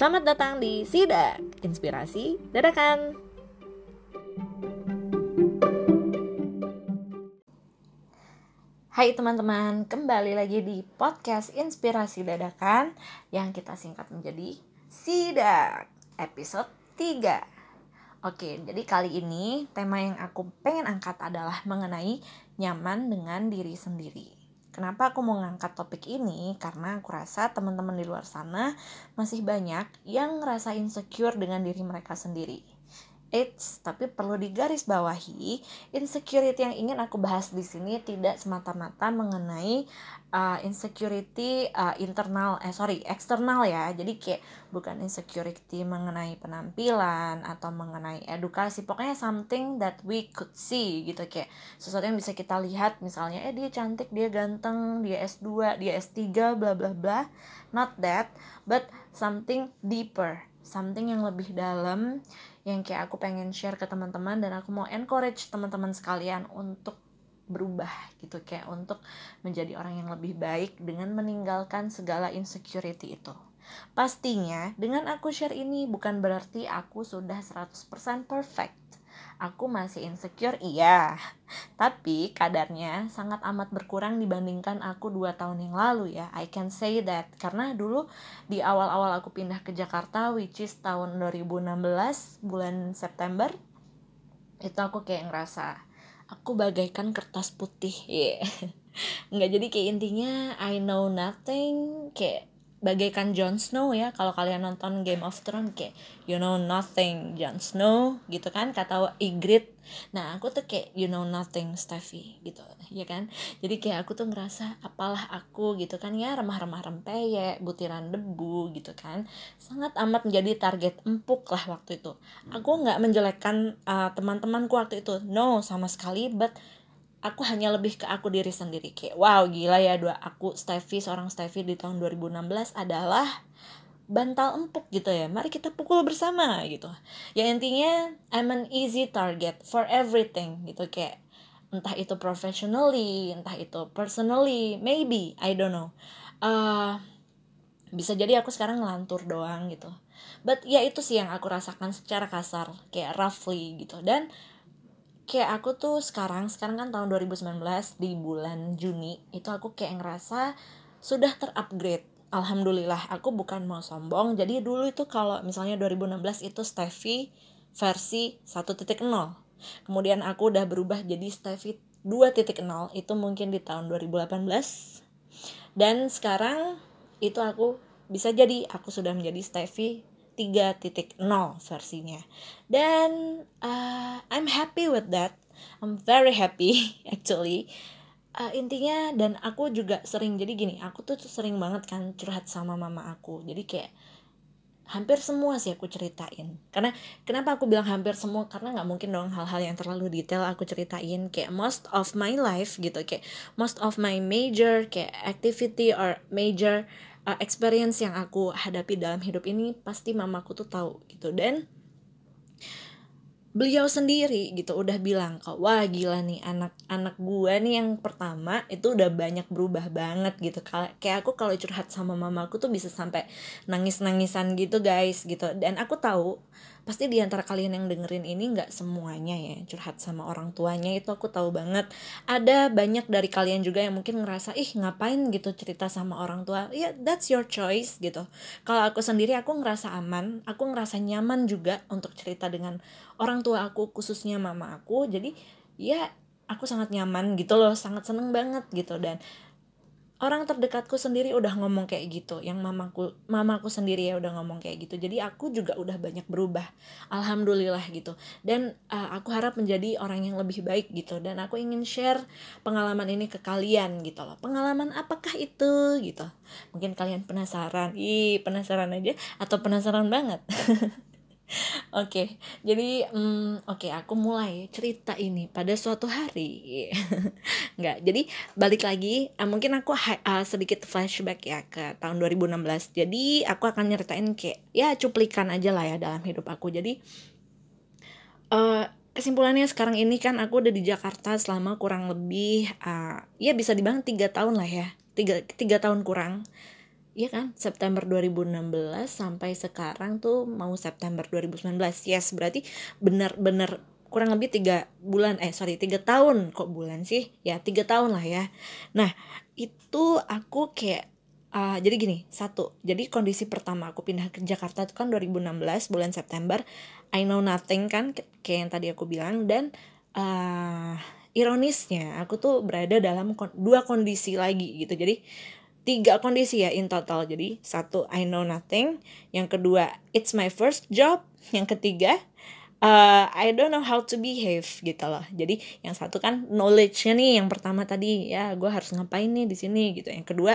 Selamat datang di Sidak, Inspirasi Dadakan. Hai teman-teman, kembali lagi di podcast Inspirasi Dadakan yang kita singkat menjadi Sidak, episode 3. Oke, jadi kali ini tema yang aku pengen angkat adalah mengenai nyaman dengan diri sendiri. Kenapa aku mau ngangkat topik ini? Karena aku rasa teman-teman di luar sana masih banyak yang ngerasa insecure dengan diri mereka sendiri. Eits, tapi perlu digarisbawahi, insecurity yang ingin aku bahas di sini tidak semata-mata mengenai uh, insecurity uh, internal, eh sorry, eksternal ya. Jadi kayak bukan insecurity mengenai penampilan atau mengenai edukasi, pokoknya something that we could see gitu kayak sesuatu yang bisa kita lihat misalnya eh dia cantik, dia ganteng, dia S2, dia S3, bla bla bla. Not that, but something deeper, something yang lebih dalam yang kayak aku pengen share ke teman-teman dan aku mau encourage teman-teman sekalian untuk berubah gitu kayak untuk menjadi orang yang lebih baik dengan meninggalkan segala insecurity itu. Pastinya dengan aku share ini bukan berarti aku sudah 100% perfect aku masih insecure iya. Tapi kadarnya sangat amat berkurang dibandingkan aku dua tahun yang lalu ya. I can say that. Karena dulu di awal-awal aku pindah ke Jakarta which is tahun 2016 bulan September itu aku kayak ngerasa aku bagaikan kertas putih. Yeah. nggak jadi kayak intinya I know nothing kayak bagaikan Jon Snow ya. Kalau kalian nonton Game of Thrones kayak you know nothing Jon Snow gitu kan? Kata Ygritte. Nah aku tuh kayak you know nothing Steffi gitu ya kan? Jadi kayak aku tuh ngerasa apalah aku gitu kan ya? Remah-remah rempeyek butiran debu gitu kan? Sangat amat menjadi target empuk lah waktu itu. Aku nggak menjelekkan uh, teman-temanku waktu itu. No sama sekali but aku hanya lebih ke aku diri sendiri. Kayak wow gila ya dua aku Steffi seorang Steffi di tahun 2016 adalah bantal empuk gitu ya. Mari kita pukul bersama gitu. Ya intinya I'm an easy target for everything gitu. Kayak entah itu professionally entah itu personally maybe I don't know. Uh, bisa jadi aku sekarang ngelantur doang gitu. But ya itu sih yang aku rasakan secara kasar kayak roughly gitu. Dan kayak aku tuh sekarang sekarang kan tahun 2019 di bulan Juni itu aku kayak ngerasa sudah terupgrade. Alhamdulillah aku bukan mau sombong. Jadi dulu itu kalau misalnya 2016 itu Steffi versi 1.0 kemudian aku udah berubah jadi Steffi 2.0 itu mungkin di tahun 2018 dan sekarang itu aku bisa jadi aku sudah menjadi Steffi 3.0 versinya dan uh, I'm happy with that. I'm very happy actually. Uh, intinya dan aku juga sering jadi gini aku tuh sering banget kan curhat sama mama aku. Jadi kayak hampir semua sih aku ceritain. Karena kenapa aku bilang hampir semua? Karena nggak mungkin dong hal-hal yang terlalu detail aku ceritain. Kayak most of my life gitu. Kayak most of my major kayak activity or major uh, experience yang aku hadapi dalam hidup ini pasti mamaku tuh tahu gitu. Dan beliau sendiri gitu udah bilang kok wah gila nih anak-anak gua nih yang pertama itu udah banyak berubah banget gitu. Kayak aku kalau curhat sama mamaku tuh bisa sampai nangis-nangisan gitu guys gitu. Dan aku tahu pasti di antara kalian yang dengerin ini nggak semuanya ya curhat sama orang tuanya itu aku tahu banget. Ada banyak dari kalian juga yang mungkin ngerasa ih ngapain gitu cerita sama orang tua? Ya yeah, that's your choice gitu. Kalau aku sendiri aku ngerasa aman aku ngerasa nyaman juga untuk cerita dengan orang tua aku khususnya mama aku. Jadi ya aku sangat nyaman gitu loh sangat seneng banget gitu. Dan orang terdekatku sendiri udah ngomong kayak gitu yang mamaku mamaku sendiri ya udah ngomong kayak gitu. Jadi aku juga udah banyak berubah alhamdulillah gitu. Dan uh, aku harap menjadi orang yang lebih baik gitu. Dan aku ingin share pengalaman ini ke kalian gitu loh. Pengalaman apakah itu gitu? Mungkin kalian penasaran? Ih penasaran aja atau penasaran banget Oke, okay, jadi um, oke okay, aku mulai cerita ini pada suatu hari. Nggak, jadi balik lagi, uh, mungkin aku uh, sedikit flashback ya ke tahun 2016. Jadi aku akan nyeritain kayak ya cuplikan aja lah ya dalam hidup aku. Jadi uh, kesimpulannya sekarang ini kan aku udah di Jakarta selama kurang lebih uh, ya bisa dibilang tiga tahun lah ya, tiga tiga tahun kurang Iya kan? September 2016 sampai sekarang tuh mau September 2019 yes berarti benar-benar kurang lebih tiga bulan eh sorry tiga tahun. Kok bulan sih? Ya tiga tahun lah ya. Nah itu aku kayak uh, jadi gini satu jadi kondisi pertama aku pindah ke Jakarta itu kan 2016 bulan September. I know nothing kan kayak yang tadi aku bilang. Dan uh, ironisnya aku tuh berada dalam dua kondisi lagi gitu. Jadi tiga kondisi ya in total. Jadi satu I know nothing. Yang kedua it's my first job. Yang ketiga uh, I don't know how to behave gitu loh. Jadi yang satu kan knowledge-nya nih yang pertama tadi ya gue harus ngapain nih di sini gitu. Yang kedua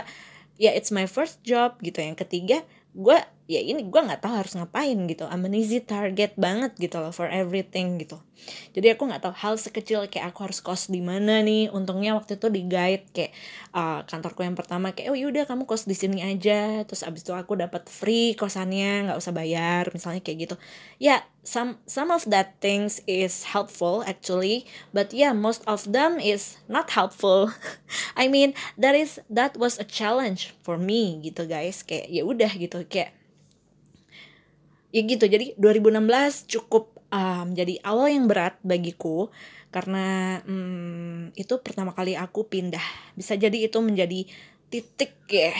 ya it's my first job gitu. Yang ketiga gue ya ini gue nggak tahu harus ngapain gitu. I'm an easy target banget gitu loh for everything gitu. Jadi aku nggak tahu hal sekecil kayak aku harus kos di mana nih. Untungnya waktu itu di guide kayak uh, kantorku yang pertama kayak oh yaudah kamu kos di sini aja. Terus abis itu aku dapat free kosannya nggak usah bayar misalnya kayak gitu. Ya yeah, some some of that things is helpful actually but yeah most of them is not helpful. I mean that is that was a challenge for me gitu guys. Kayak ya udah gitu. Kayak ya gitu jadi 2016 cukup um, awal yang berat bagiku karena um, itu pertama kali aku pindah. Bisa jadi itu menjadi titik ya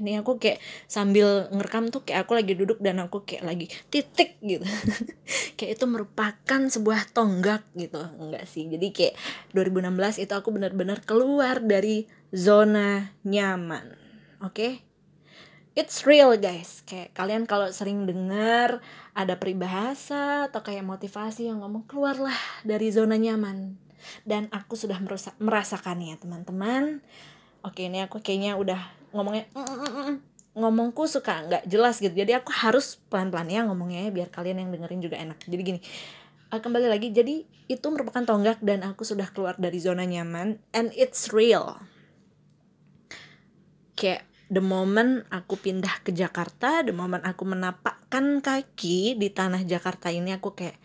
ini aku kayak sambil ngerekam tuh kayak aku lagi duduk dan aku kayak lagi titik gitu. Kayak itu merupakan sebuah tonggak gitu. Enggak sih jadi kayak 2016 itu aku benar-benar keluar dari zona nyaman oke? okay? It's real guys. Kayak kalian kalau sering dengar ada peribahasa atau kayak motivasi yang ngomong keluarlah dari zona nyaman. Dan aku sudah merasa, merasakannya teman-teman. Oke ini aku kayaknya udah ngomongnya ngomongku suka nggak jelas gitu. Jadi aku harus pelan-pelan ya ngomongnya ya, biar kalian yang dengerin juga enak. Jadi gini uh, kembali lagi. Jadi itu merupakan tonggak dan aku sudah keluar dari zona nyaman and it's real. Kayak the moment aku pindah ke Jakarta, the moment aku menapakkan kaki di tanah Jakarta ini aku kayak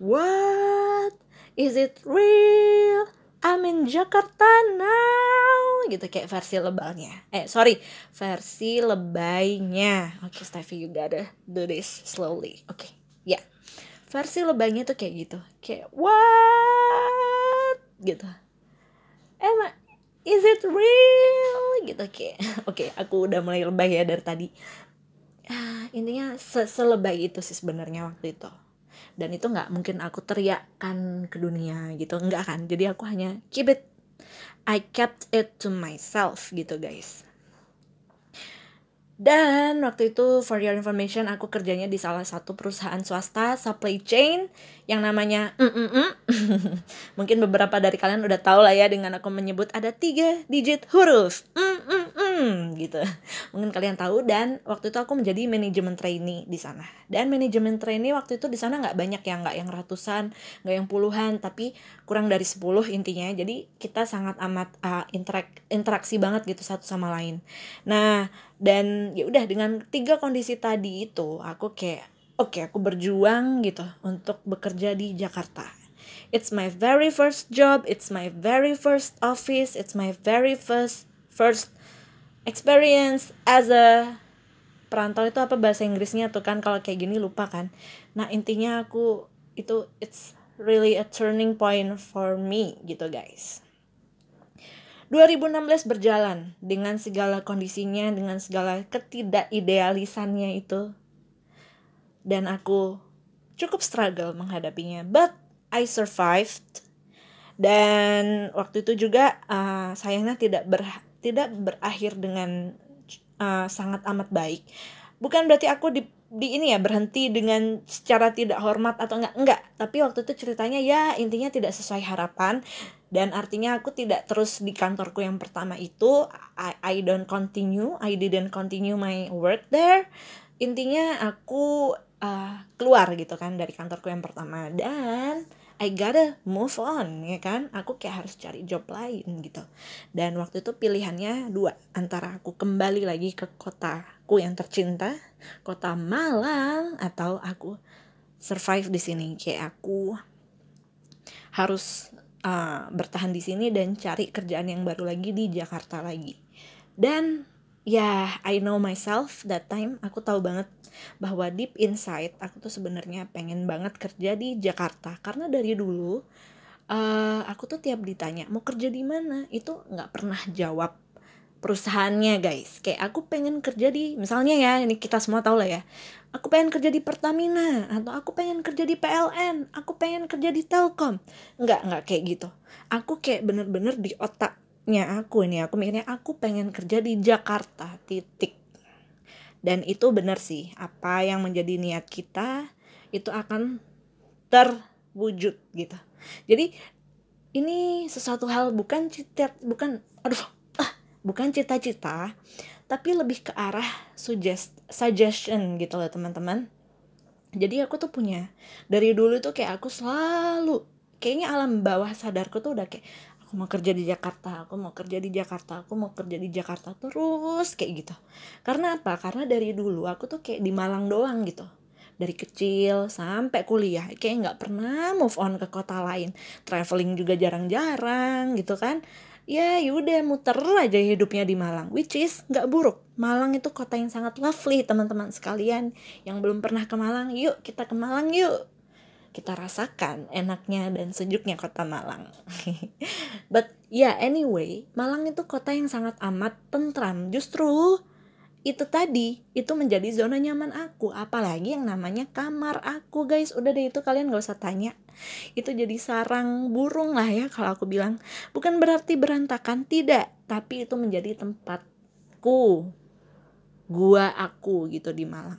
what? Is it real? I'm in Jakarta now. Gitu kayak versi lebalnya. Eh sorry versi lebaynya. Oke okay, Steffi you gotta do this slowly. Oke okay, ya. Yeah. versi lebaynya tuh kayak gitu. Kayak what? Gitu. Emang is it real? Gitu kayak oke okay, aku udah mulai lebay ya dari tadi. Ah, intinya se selebay itu sih sebenarnya waktu itu. Dan itu nggak mungkin aku teriakkan ke dunia gitu nggak kan? Jadi aku hanya keep it I kept it to myself gitu guys dan waktu itu for your information aku kerjanya di salah satu perusahaan swasta supply chain yang namanya mm -mm -mm. mungkin beberapa dari kalian udah tahu lah ya dengan aku menyebut ada tiga digit huruf mm -mm -mm, gitu. Mungkin kalian tahu dan waktu itu aku menjadi manajemen trainee di sana. Dan manajemen trainee waktu itu di sana nggak banyak ya nggak yang ratusan nggak yang puluhan tapi kurang dari 10 intinya. Jadi kita sangat amat uh, interak interaksi banget gitu satu sama lain. Nah dan ya udah dengan tiga kondisi tadi itu aku kayak oke okay, aku berjuang gitu untuk bekerja di Jakarta. It's my very first job it's my very first office it's my very first first experience as a perantau itu apa bahasa Inggrisnya tuh kan kalau kayak gini lupa kan. Nah intinya aku itu it's really a turning point for me gitu guys 2016 berjalan dengan segala kondisinya, dengan segala ketidakidealisannya itu. Dan aku cukup struggle menghadapinya, but I survived. Dan waktu itu juga uh, sayangnya tidak ber tidak berakhir dengan uh, sangat amat baik. Bukan berarti aku di di ini ya berhenti dengan secara tidak hormat atau enggak enggak. Tapi waktu itu ceritanya ya intinya tidak sesuai harapan. Dan artinya aku tidak terus di kantorku yang pertama itu. I, I don't continue I didn't continue my work there. Intinya aku uh, keluar gitu kan dari kantorku yang pertama. Dan I gotta move on ya kan? Aku kayak harus cari job lain gitu. Dan waktu itu pilihannya dua antara aku kembali lagi ke kotaku yang tercinta kota Malang atau aku survive di sini. Kayak aku harus uh, bertahan di sini dan cari kerjaan yang baru lagi di Jakarta lagi. Dan ya I know myself that time aku tahu banget bahwa deep inside aku tuh sebenarnya pengen banget kerja di Jakarta. Karena dari dulu uh, aku tuh tiap ditanya mau kerja di mana? Itu nggak pernah jawab perusahaannya guys. Kayak aku pengen kerja di misalnya ya ini kita semua tahu lah ya. Aku pengen kerja di Pertamina atau aku pengen kerja di PLN aku pengen kerja di Telkom. Nggak nggak kayak gitu. Aku kayak bener-bener di otaknya aku ini aku mikirnya aku pengen kerja di Jakarta titik. Dan itu bener sih apa yang menjadi niat kita itu akan terwujud gitu. Jadi ini sesuatu hal bukan cita bukan aduh bukan cita-cita tapi lebih ke arah suggest suggestion gitu loh teman-teman. Jadi aku tuh punya dari dulu tuh kayak aku selalu kayaknya alam bawah sadarku tuh udah kayak aku mau kerja di Jakarta aku mau kerja di Jakarta aku mau kerja di Jakarta terus kayak gitu. Karena apa? Karena dari dulu aku tuh kayak di Malang doang gitu. Dari kecil sampai kuliah kayak nggak pernah move on ke kota lain. Traveling juga jarang-jarang gitu kan ya yaudah muter aja hidupnya di Malang which is nggak buruk. Malang itu kota yang sangat lovely teman-teman sekalian yang belum pernah ke Malang. Yuk kita ke Malang yuk. Kita rasakan enaknya dan sejuknya kota Malang. But ya yeah, anyway Malang itu kota yang sangat amat tentram. Justru itu tadi itu menjadi zona nyaman aku. Apalagi yang namanya kamar aku guys. Udah deh itu kalian gak usah tanya. Itu jadi sarang burung lah ya kalau aku bilang. Bukan berarti berantakan tidak. Tapi itu menjadi tempatku. Gua aku gitu di Malang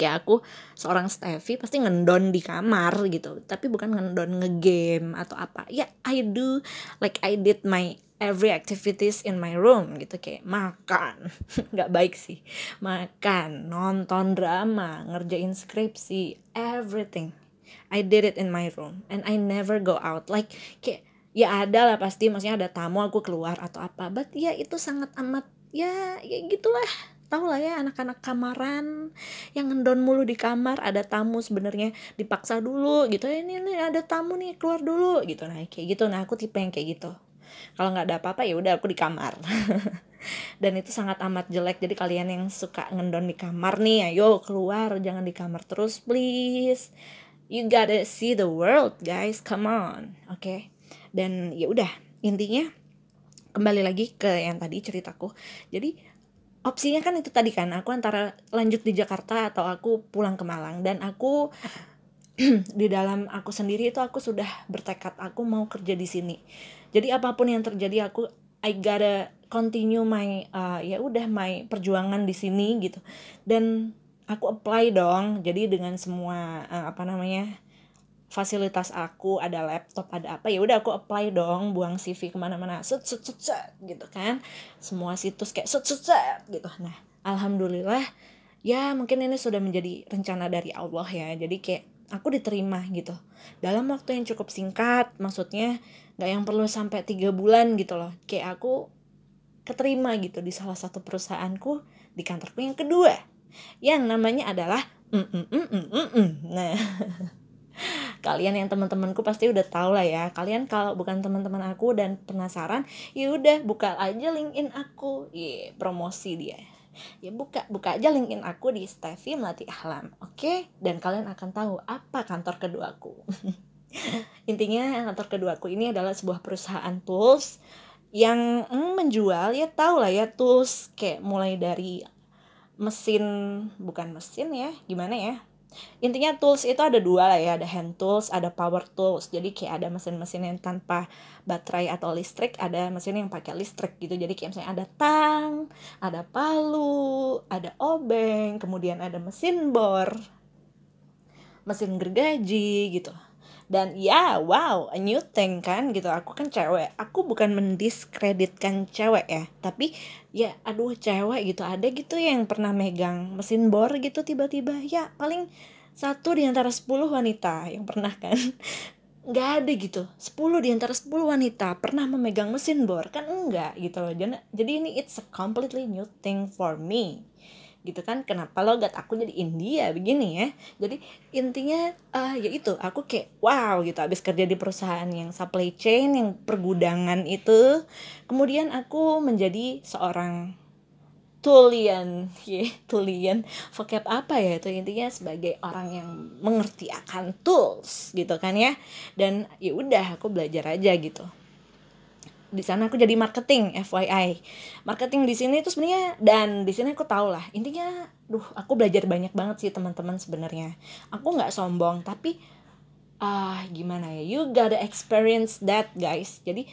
kayak aku seorang Steffi pasti ngendon di kamar gitu. Tapi bukan ngendon ngegame atau apa. Ya I do. Like I did my every activities in my room gitu kayak makan. Nggak baik sih. Makan nonton drama ngerjain skripsi everything. I did it in my room and I never go out. Like kayak ya ada lah pasti maksudnya ada tamu aku keluar atau apa but ya itu sangat amat ya ya gitulah. Tau lah ya anak-anak kamaran yang ngendon mulu di kamar ada tamu sebenarnya dipaksa dulu gitu. Ini nih ada tamu nih keluar dulu. Gitu nah kayak gitu. Nah aku tipe yang kayak gitu kalau nggak ada apa-apa ya udah aku di kamar. Dan itu sangat amat jelek. Jadi kalian yang suka ngendon di kamar nih ayo keluar jangan di kamar terus please. You gotta see the world guys. Come on oke? Okay? dan ya udah intinya kembali lagi ke yang tadi ceritaku. Jadi opsinya kan itu tadi kan aku antara lanjut di Jakarta atau aku pulang ke Malang. Dan aku di dalam aku sendiri itu aku sudah bertekad aku mau kerja di sini jadi apa pun yang terjadi aku I gotta continue my uh, ya udah my perjuangan di sini gitu. Dan aku apply dong. Jadi dengan semua uh, apa namanya fasilitas aku ada laptop ada apa ya udah aku apply dong. Buang CV ke mana-mana. Set set set gitu kan. Semua situs kayak set set set gitu. Nah alhamdulillah ya mungkin ini sudah menjadi rencana dari Allah ya. Jadi kayak aku diterima gitu. Dalam waktu yang cukup singkat maksudnya nggak yang perlu sampai tiga bulan gitu loh kayak aku keterima gitu di salah satu perusahaanku di kantorku yang kedua yang namanya adalah mm -mm -mm -mm -mm. mm. nah kalian yang teman-temanku pasti udah tau lah ya kalian kalau bukan teman-teman aku dan penasaran ya udah buka aja linkin aku yeah, promosi dia ya buka buka aja linkin aku di Steffi Melati Ahlam oke okay? dan kalian akan tahu apa kantor keduaku intinya kantor keduaku ini adalah sebuah perusahaan tools yang mm, menjual ya tau lah ya tools kayak mulai dari mesin bukan mesin ya gimana ya? Intinya tools itu ada dua lah ya ada hand tools ada power tools. Jadi kayak ada mesin-mesin yang tanpa baterai atau listrik ada mesin yang pakai listrik gitu. Jadi kayak misalnya ada tang ada palu ada obeng kemudian ada mesin bor mesin gergaji gitu dan ya wow a new thing kan gitu. Aku kan cewek. Aku bukan mendiskreditkan cewek ya. Tapi ya aduh cewek gitu. Ada gitu yang pernah megang mesin bor gitu tiba-tiba. Ya paling satu di antara sepuluh wanita yang pernah kan. Nggak ada gitu. Sepuluh di antara sepuluh wanita pernah memegang mesin bor. Kan enggak gitu. Loh jadi ini it's a completely new thing for me gitu kan kenapa logat aku jadi India begini ya. Jadi intinya uh, ya itu aku kayak wow gitu. Habis kerja di perusahaan yang supply chain yang pergudangan itu kemudian aku menjadi seorang tulian ya tulian vocab apa ya itu? Intinya sebagai orang yang mengerti akan tools gitu kan ya. Dan ya udah aku belajar aja gitu di sana aku jadi marketing FYI marketing di sini itu sebenarnya dan di sini aku tahu lah intinya duh aku belajar banyak banget sih teman-teman sebenarnya. Aku nggak sombong tapi ah gimana ya you gotta experience that guys. Jadi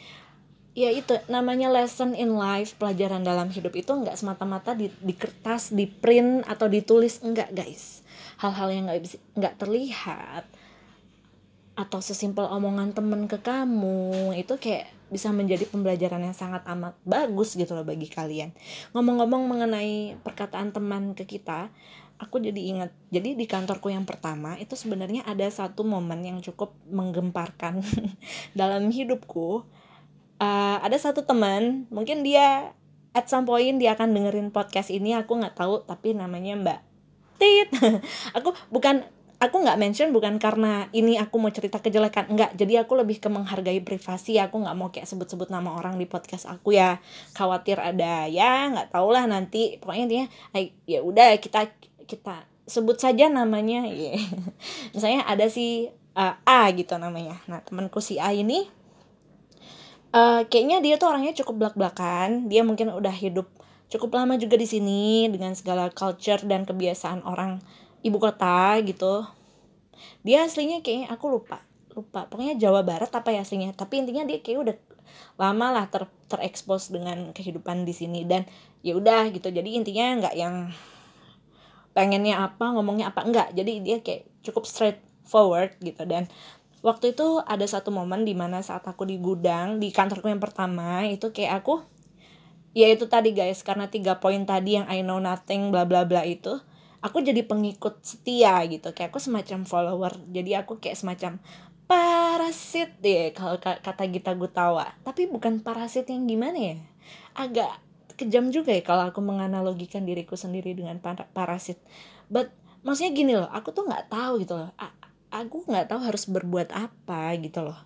ya itu namanya lesson in life pelajaran dalam hidup itu nggak semata-mata di, di kertas di print atau ditulis enggak guys. Hal-hal yang nggak nggak terlihat atau sesimpel omongan temen ke kamu itu kayak bisa menjadi pembelajaran yang sangat amat bagus gitu loh bagi kalian. Ngomong-ngomong mengenai perkataan teman ke kita aku jadi ingat. Jadi di kantorku yang pertama itu sebenarnya ada satu momen yang cukup menggemparkan dalam hidupku. Uh, ada satu teman mungkin dia at some point dia akan dengerin podcast ini aku nggak tahu tapi namanya Mbak Tit. Aku bukan aku nggak mention bukan karena ini aku mau cerita kejelekan enggak jadi aku lebih ke menghargai privasi. Aku nggak mau kayak sebut-sebut nama orang di podcast aku ya. Khawatir ada ya nggak tau lah nanti. Pokoknya intinya ya udah kita kita sebut saja namanya. Yeah. misalnya ada si uh, A gitu namanya. Nah temanku si A ini uh, kayaknya dia tuh orangnya cukup belak-belakan. Dia mungkin udah hidup cukup lama juga di sini dengan segala culture dan kebiasaan orang ibu kota gitu. Dia aslinya kayaknya aku lupa lupa. Pokoknya Jawa Barat apa ya aslinya. Tapi intinya dia kayak udah lama lah ter terekspos dengan kehidupan di sini. Dan ya udah gitu. Jadi intinya nggak yang pengennya apa ngomongnya apa enggak jadi dia kayak cukup straightforward gitu. Dan waktu itu ada satu momen di mana saat aku di gudang di kantorku yang pertama itu kayak aku ya itu tadi guys karena tiga poin tadi yang I know nothing bla bla bla itu aku jadi pengikut setia gitu. Kayak aku semacam follower. Jadi aku kayak semacam parasit deh kalau kata Gita Gutawa. Tapi bukan parasit yang gimana ya? Agak kejam juga ya kalau aku menganalogikan diriku sendiri dengan parasit. But maksudnya gini loh aku tuh nggak tahu gitu loh. Aku nggak tahu harus berbuat apa gitu loh.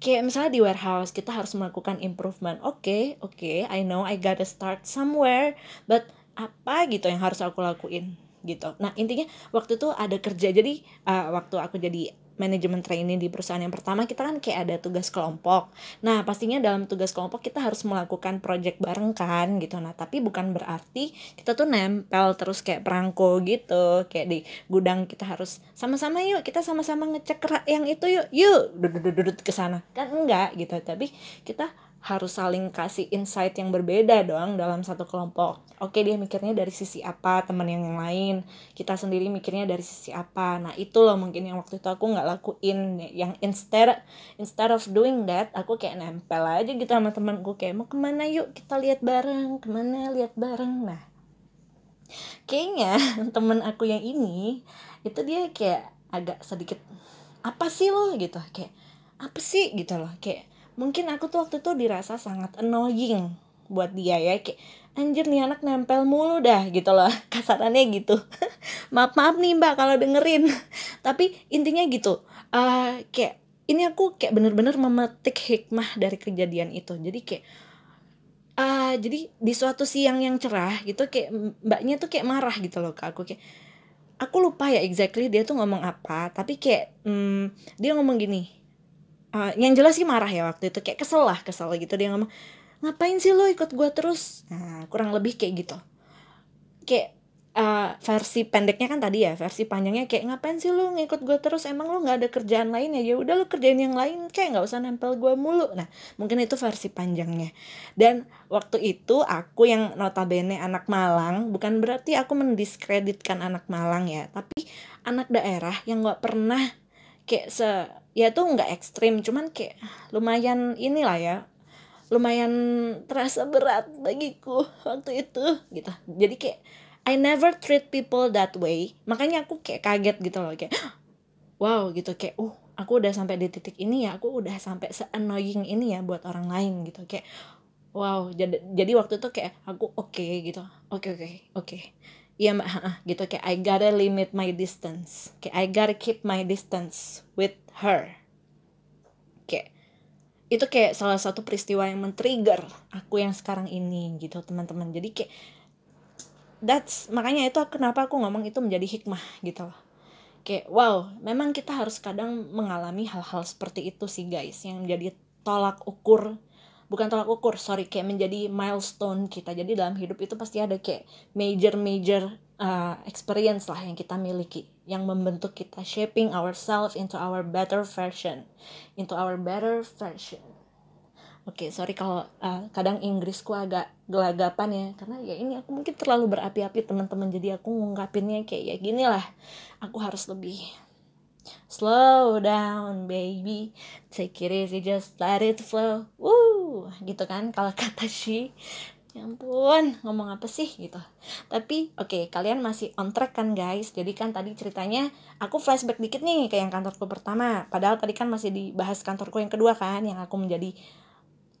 Kayak misalnya di warehouse kita harus melakukan improvement. Oke okay, oke okay, I know I gotta start somewhere. But apa gitu yang harus aku lakuin gitu. Nah intinya waktu itu ada kerja jadi uh, waktu aku jadi manajemen training di perusahaan yang pertama kita kan kayak ada tugas kelompok. Nah pastinya dalam tugas kelompok kita harus melakukan project bareng kan gitu. Nah tapi bukan berarti kita tuh nempel terus kayak perangko gitu kayak di gudang kita harus sama-sama yuk kita sama-sama ngecek yang itu yuk yuk. Dudut-dudut ke sana. Kan enggak gitu. Tapi kita harus saling kasih insight yang berbeda dong dalam satu kelompok. Oke dia mikirnya dari sisi apa, teman yang lain. Kita sendiri mikirnya dari sisi apa. Nah itu loh mungkin yang waktu itu aku nggak lakuin. Yang instead instead of doing that, aku kayak nempel aja gitu sama temanku kayak mau ke mana yuk kita lihat bareng, ke mana lihat bareng. Nah kayaknya temen aku yang ini itu dia kayak agak sedikit apa sih lo gitu kayak apa sih gitu loh kayak mungkin aku tuh waktu itu dirasa sangat annoying buat dia ya kayak anjir nih anak nempel mulu dah gitu loh kasarannya gitu. Maaf maaf nih mbak kalau dengerin. Tapi intinya gitu uh, kayak ini aku kayak bener-bener memetik hikmah dari kejadian itu. Jadi kayak uh, jadi di suatu siang yang cerah gitu kayak mbaknya tuh kayak marah gitu loh ke aku kayak aku lupa ya exactly dia tuh ngomong apa tapi kayak hmm, dia ngomong gini uh, yang jelas sih marah ya waktu itu kayak kesel lah kesel gitu. Dia ngomong ngapain sih lo ikut gue terus? Nah kurang lebih kayak gitu. Kayak uh, versi pendeknya kan tadi ya versi panjangnya kayak ngapain sih lo ngikut gue terus? Emang lo nggak ada kerjaan lain ya? Ya udah lo kerjain yang lain kayak nggak usah nempel gue mulu. Nah mungkin itu versi panjangnya. Dan waktu itu aku yang notabene anak Malang bukan berarti aku mendiskreditkan anak Malang ya tapi anak daerah yang nggak pernah kayak se ya tuh nggak ekstrim cuman kayak lumayan inilah ya lumayan terasa berat bagiku waktu itu gitu. Jadi kayak I never treat people that way. Makanya aku kayak kaget gitu loh kayak wow gitu. Kayak uh aku udah sampai di titik ini ya aku udah sampai se annoying ini ya buat orang lain gitu. Kayak wow jadi jadi waktu itu kayak aku oke okay, gitu. Oke okay, oke okay, oke. Okay iya mbak gitu. Kayak I gotta limit my distance. Kayak I gotta keep my distance with her. Kayak itu kayak salah satu peristiwa yang men-trigger aku yang sekarang ini gitu teman-teman. Jadi kayak that's makanya itu kenapa aku ngomong itu menjadi hikmah gitu loh. Kayak wow memang kita harus kadang mengalami hal-hal seperti itu sih guys yang menjadi tolak ukur. Bukan tolak ukur sorry kayak menjadi milestone kita. Jadi dalam hidup itu pasti ada kayak major major uh, experience lah yang kita miliki yang membentuk kita shaping ourselves into our better version into our better version. Oke, okay, sorry kalau uh, kadang Inggrisku agak gelagapan ya, karena ya ini aku mungkin terlalu berapi-api teman-teman, jadi aku ngungkapinnya kayak ya gini lah, aku harus lebih slow down baby, take it easy, just let it flow, woo, gitu kan kalau kata she, ya ampun ngomong apa sih gitu. Tapi oke okay, kalian masih on track kan guys? Jadi kan tadi ceritanya aku flashback dikit nih ke yang kantorku pertama. Padahal tadi kan masih dibahas kantorku yang kedua kan yang aku menjadi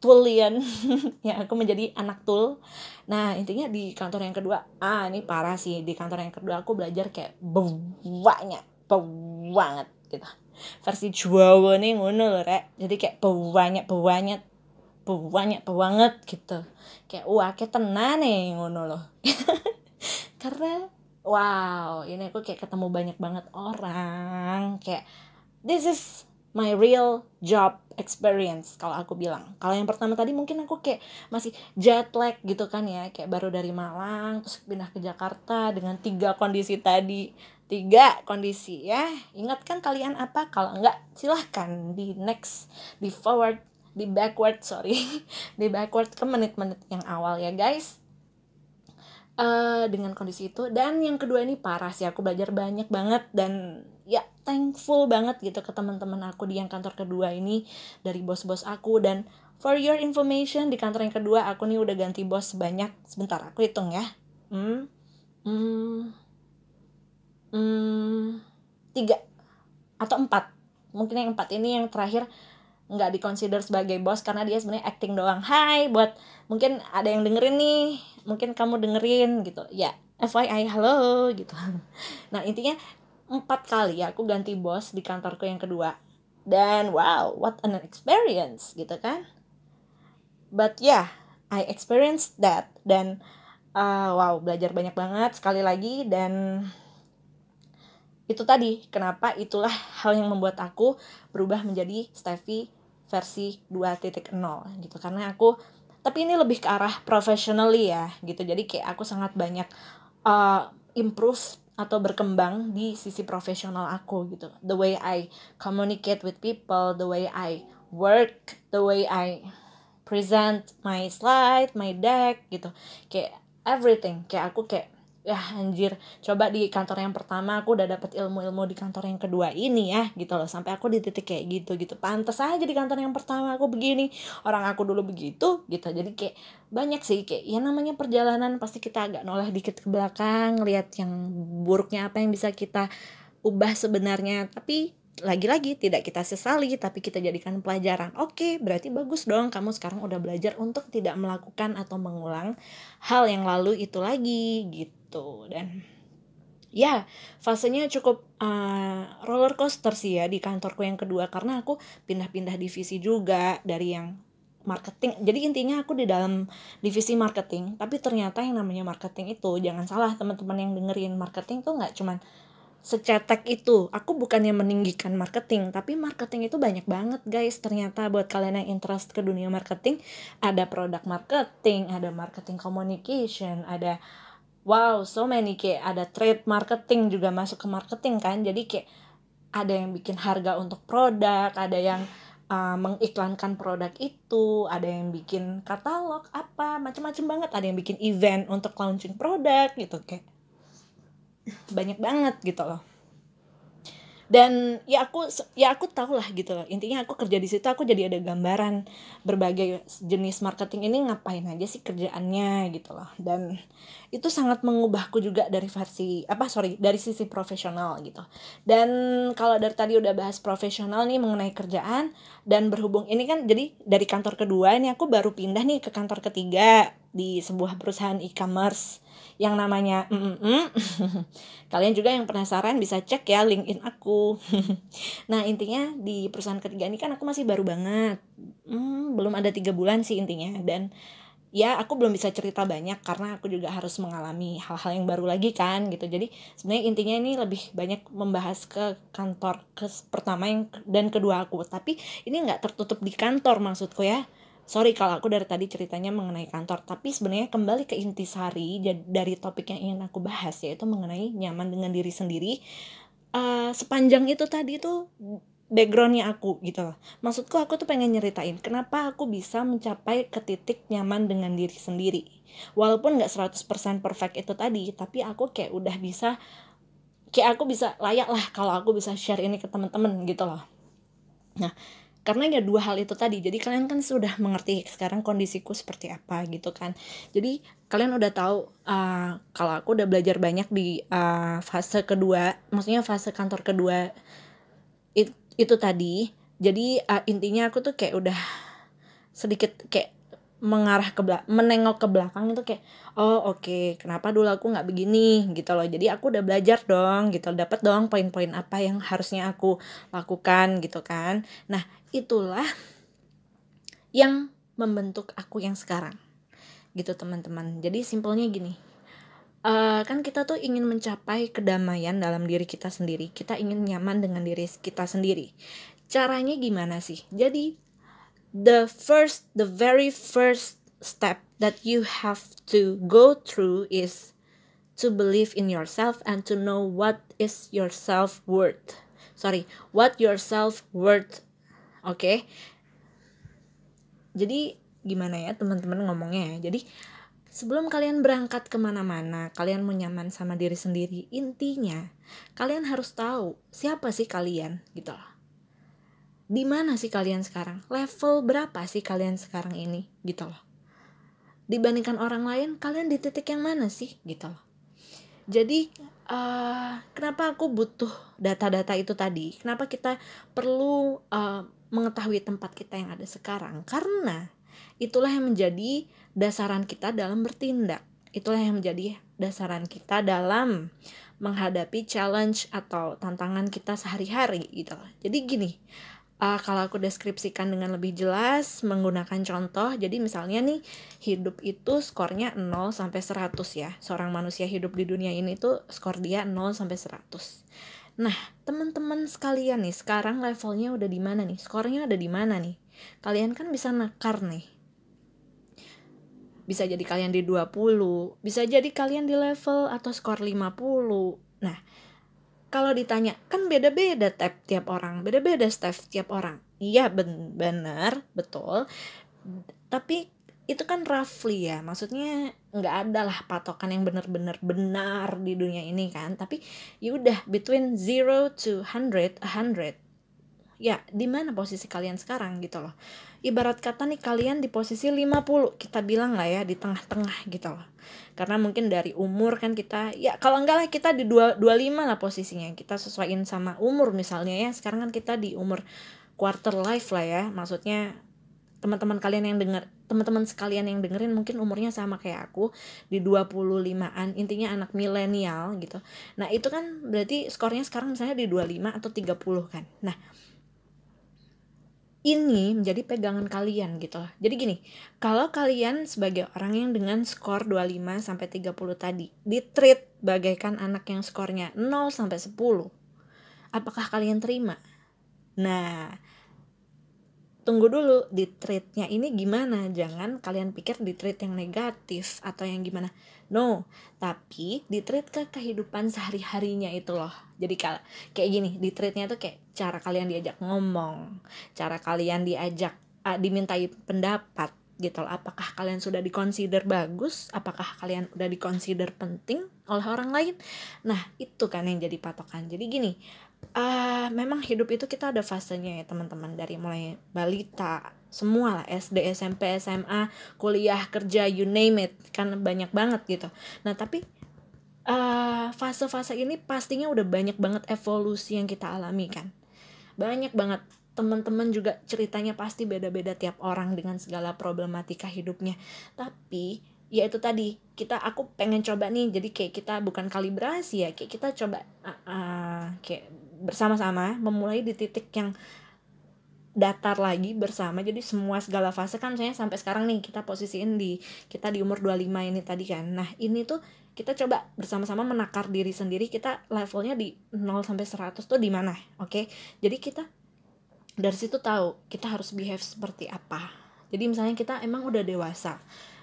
tulian ya aku menjadi anak tul. Nah intinya di kantor yang kedua ah ini parah sih. Di kantor yang kedua aku belajar kayak banyak banget gitu. Versi Jawa nih ngono loh rek. Jadi kayak banyak banyak banyak banget gitu. Kayak wah kayak tenan nih ngono loh. Karena wow ini aku kayak ketemu banyak banget orang. Kayak this is my real job experience kalau aku bilang. Kalau yang pertama tadi mungkin aku kayak masih jet lag gitu kan ya. Kayak baru dari Malang terus pindah ke Jakarta dengan tiga kondisi tadi. Tiga kondisi ya. Ingat kan kalian apa? Kalau enggak silahkan di next di forward di backward sorry. Di backward ke menit-menit yang awal ya guys. Uh, dengan kondisi itu. Dan yang kedua ini parah sih aku belajar banyak banget. Dan ya thankful banget gitu ke teman-teman aku di yang kantor kedua ini dari bos-bos aku. Dan for your information di kantor yang kedua aku nih udah ganti bos banyak. Sebentar aku hitung ya. Hmm. Hmm. Hmm. Tiga atau empat. Mungkin yang empat ini yang terakhir nggak dikonsider sebagai bos karena dia sebenarnya acting doang. Hai buat mungkin ada yang dengerin nih mungkin kamu dengerin gitu. Ya FYI halo gitu. Nah intinya empat kali ya aku ganti bos di kantorku yang kedua. Dan wow what an experience gitu kan? But yeah I experienced that. Dan uh, wow belajar banyak banget sekali lagi. Dan itu tadi kenapa itulah hal yang membuat aku berubah menjadi Steffi versi 2.0 gitu. Karena aku tapi ini lebih ke arah professionally ya gitu. Jadi kayak aku sangat banyak uh, improve atau berkembang di sisi profesional aku gitu. The way I communicate with people the way I work the way I present my slide my deck gitu. Kayak everything. Kayak aku kayak ya anjir. Coba di kantor yang pertama aku udah dapet ilmu-ilmu di kantor yang kedua ini ya gitu loh. Sampai aku di titik kayak gitu gitu pantas aja di kantor yang pertama aku begini. Orang aku dulu begitu gitu. Jadi kayak banyak sih kayak ya namanya perjalanan. Pasti kita agak noleh dikit ke belakang lihat yang buruknya apa yang bisa kita ubah sebenarnya. Tapi lagi-lagi tidak kita sesali tapi kita jadikan pelajaran. Oke, berarti bagus dong kamu sekarang udah belajar untuk tidak melakukan atau mengulang hal yang lalu itu lagi gitu. Dan ya, fasenya cukup uh, roller coaster sih ya di kantorku yang kedua karena aku pindah-pindah divisi juga dari yang marketing. Jadi intinya aku di dalam divisi marketing, tapi ternyata yang namanya marketing itu jangan salah teman-teman yang dengerin marketing tuh nggak cuman secetek itu. Aku bukannya meninggikan marketing tapi marketing itu banyak banget guys. Ternyata buat kalian yang interest ke dunia marketing ada produk marketing ada marketing communication ada wow so many kayak ada trade marketing juga masuk ke marketing kan? Jadi kayak ada yang bikin harga untuk produk ada yang uh, mengiklankan produk itu ada yang bikin katalog apa macam-macam banget. Ada yang bikin event untuk launching produk gitu kayak banyak banget gitu loh. Dan ya aku ya aku tahu lah gitu loh. Intinya aku kerja di situ aku jadi ada gambaran berbagai jenis marketing ini ngapain aja sih kerjaannya gitu loh. Dan itu sangat mengubahku juga dari versi apa sorry dari sisi profesional gitu. Dan kalau dari tadi udah bahas profesional nih mengenai kerjaan dan berhubung ini kan jadi dari kantor kedua ini aku baru pindah nih ke kantor ketiga di sebuah perusahaan e-commerce yang namanya mm -mm. Kalian juga yang penasaran bisa cek ya LinkedIn aku. Nah intinya di perusahaan ketiga ini kan aku masih baru banget. Hmm, belum ada tiga bulan sih intinya. Dan ya aku belum bisa cerita banyak karena aku juga harus mengalami hal-hal yang baru lagi kan gitu. Jadi sebenarnya intinya ini lebih banyak membahas ke kantor ke pertama yang dan kedua aku. Tapi ini nggak tertutup di kantor maksudku ya sorry kalau aku dari tadi ceritanya mengenai kantor tapi sebenarnya kembali ke intisari dari topik yang ingin aku bahas yaitu mengenai nyaman dengan diri sendiri uh, sepanjang itu tadi tuh backgroundnya aku gitu loh. Maksudku aku tuh pengen nyeritain kenapa aku bisa mencapai ke titik nyaman dengan diri sendiri? Walaupun nggak 100% perfect itu tadi tapi aku kayak udah bisa kayak aku bisa layak lah kalau aku bisa share ini ke temen-temen gitu loh. Nah karena ya dua hal itu tadi. Jadi kalian kan sudah mengerti sekarang kondisiku seperti apa gitu kan. Jadi kalian udah tahu uh, kalau aku udah belajar banyak di uh, fase kedua maksudnya fase kantor kedua it, itu tadi. Jadi uh, intinya aku tuh kayak udah sedikit kayak mengarah ke belakang menengok ke belakang itu kayak oh oke okay, kenapa dulu aku nggak begini? Gitu loh. Jadi aku udah belajar dong gitu. Dapat dong poin-poin apa yang harusnya aku lakukan gitu kan. Nah itulah yang membentuk aku yang sekarang gitu teman-teman jadi simpelnya gini uh, kan kita tuh ingin mencapai kedamaian dalam diri kita sendiri. Kita ingin nyaman dengan diri kita sendiri. Caranya gimana sih? Jadi the first the very first step that you have to go through is to believe in yourself and to know what is your self worth. Sorry, what your self worth. Oke. Okay? Jadi gimana ya teman-teman ngomongnya ya. Jadi Sebelum kalian berangkat ke mana-mana, kalian mau nyaman sama diri sendiri. Intinya, kalian harus tahu siapa sih kalian, gitu loh. Di mana sih kalian sekarang? Level berapa sih kalian sekarang ini, gitu loh. Dibandingkan orang lain, kalian di titik yang mana sih, gitu loh. Jadi, uh, kenapa aku butuh data-data itu tadi? Kenapa kita perlu uh, mengetahui tempat kita yang ada sekarang? Karena itulah yang menjadi dasaran kita dalam bertindak. Itulah yang menjadi dasaran kita dalam menghadapi challenge atau tantangan kita sehari-hari gitu. Jadi gini, uh, kalau aku deskripsikan dengan lebih jelas menggunakan contoh, jadi misalnya nih hidup itu skornya 0 sampai 100 ya. Seorang manusia hidup di dunia ini tuh skor dia 0 sampai 100. Nah, teman-teman sekalian nih, sekarang levelnya udah di mana nih? Skornya ada di mana nih? Kalian kan bisa nakar nih bisa jadi kalian di 20, bisa jadi kalian di level atau skor 50. Nah, kalau ditanya, kan beda-beda tiap tiap orang, beda-beda step tiap orang. Iya ben benar, betul. Tapi itu kan roughly ya, maksudnya nggak ada lah patokan yang benar-benar benar di dunia ini kan. Tapi yaudah between 0 to 100, 100 ya di mana posisi kalian sekarang gitu loh. Ibarat kata nih kalian di posisi 50 kita bilang lah ya di tengah-tengah gitu loh. Karena mungkin dari umur kan kita ya kalau enggak lah kita di 2, 25 lah posisinya. Kita sesuaiin sama umur misalnya ya sekarang kan kita di umur quarter life lah ya. Maksudnya teman-teman kalian yang denger teman-teman sekalian yang dengerin mungkin umurnya sama kayak aku di 25-an intinya anak milenial gitu nah itu kan berarti skornya sekarang misalnya di 25 atau 30 kan nah ini menjadi pegangan kalian gitu loh. Jadi gini, kalau kalian sebagai orang yang dengan skor 25 sampai 30 tadi di treat bagaikan anak yang skornya 0 sampai 10, apakah kalian terima? Nah, tunggu dulu di treatnya ini gimana? Jangan kalian pikir di treat yang negatif atau yang gimana. No tapi di treat ke kehidupan sehari harinya itu loh. Jadi kalau kayak gini di treatnya tuh kayak cara kalian diajak ngomong cara kalian diajak uh, dimintai pendapat gitu loh. Apakah kalian sudah dikonsider bagus? Apakah kalian udah dikonsider penting oleh orang lain? Nah itu kan yang jadi patokan. Jadi gini uh, memang hidup itu kita ada fasenya ya teman-teman. Dari mulai balita semua lah SD SMP SMA kuliah kerja you name it. Kan banyak banget gitu. Nah tapi uh, fase-fase ini pastinya udah banyak banget evolusi yang kita alami kan. Banyak banget. Teman-teman juga ceritanya pasti beda-beda tiap orang dengan segala problematika hidupnya. Tapi ya itu tadi kita aku pengen coba nih. Jadi kayak kita bukan kalibrasi ya kayak kita coba uh, uh, kayak bersama-sama memulai di titik yang datar lagi bersama. Jadi semua segala fase kan saya sampai sekarang nih kita posisiin di kita di umur 25 ini tadi kan. Nah ini tuh kita coba bersama-sama menakar diri sendiri kita levelnya di 0 sampai 100 tuh di mana oke? Okay? jadi kita dari situ tahu kita harus behave seperti apa. Jadi misalnya kita emang udah dewasa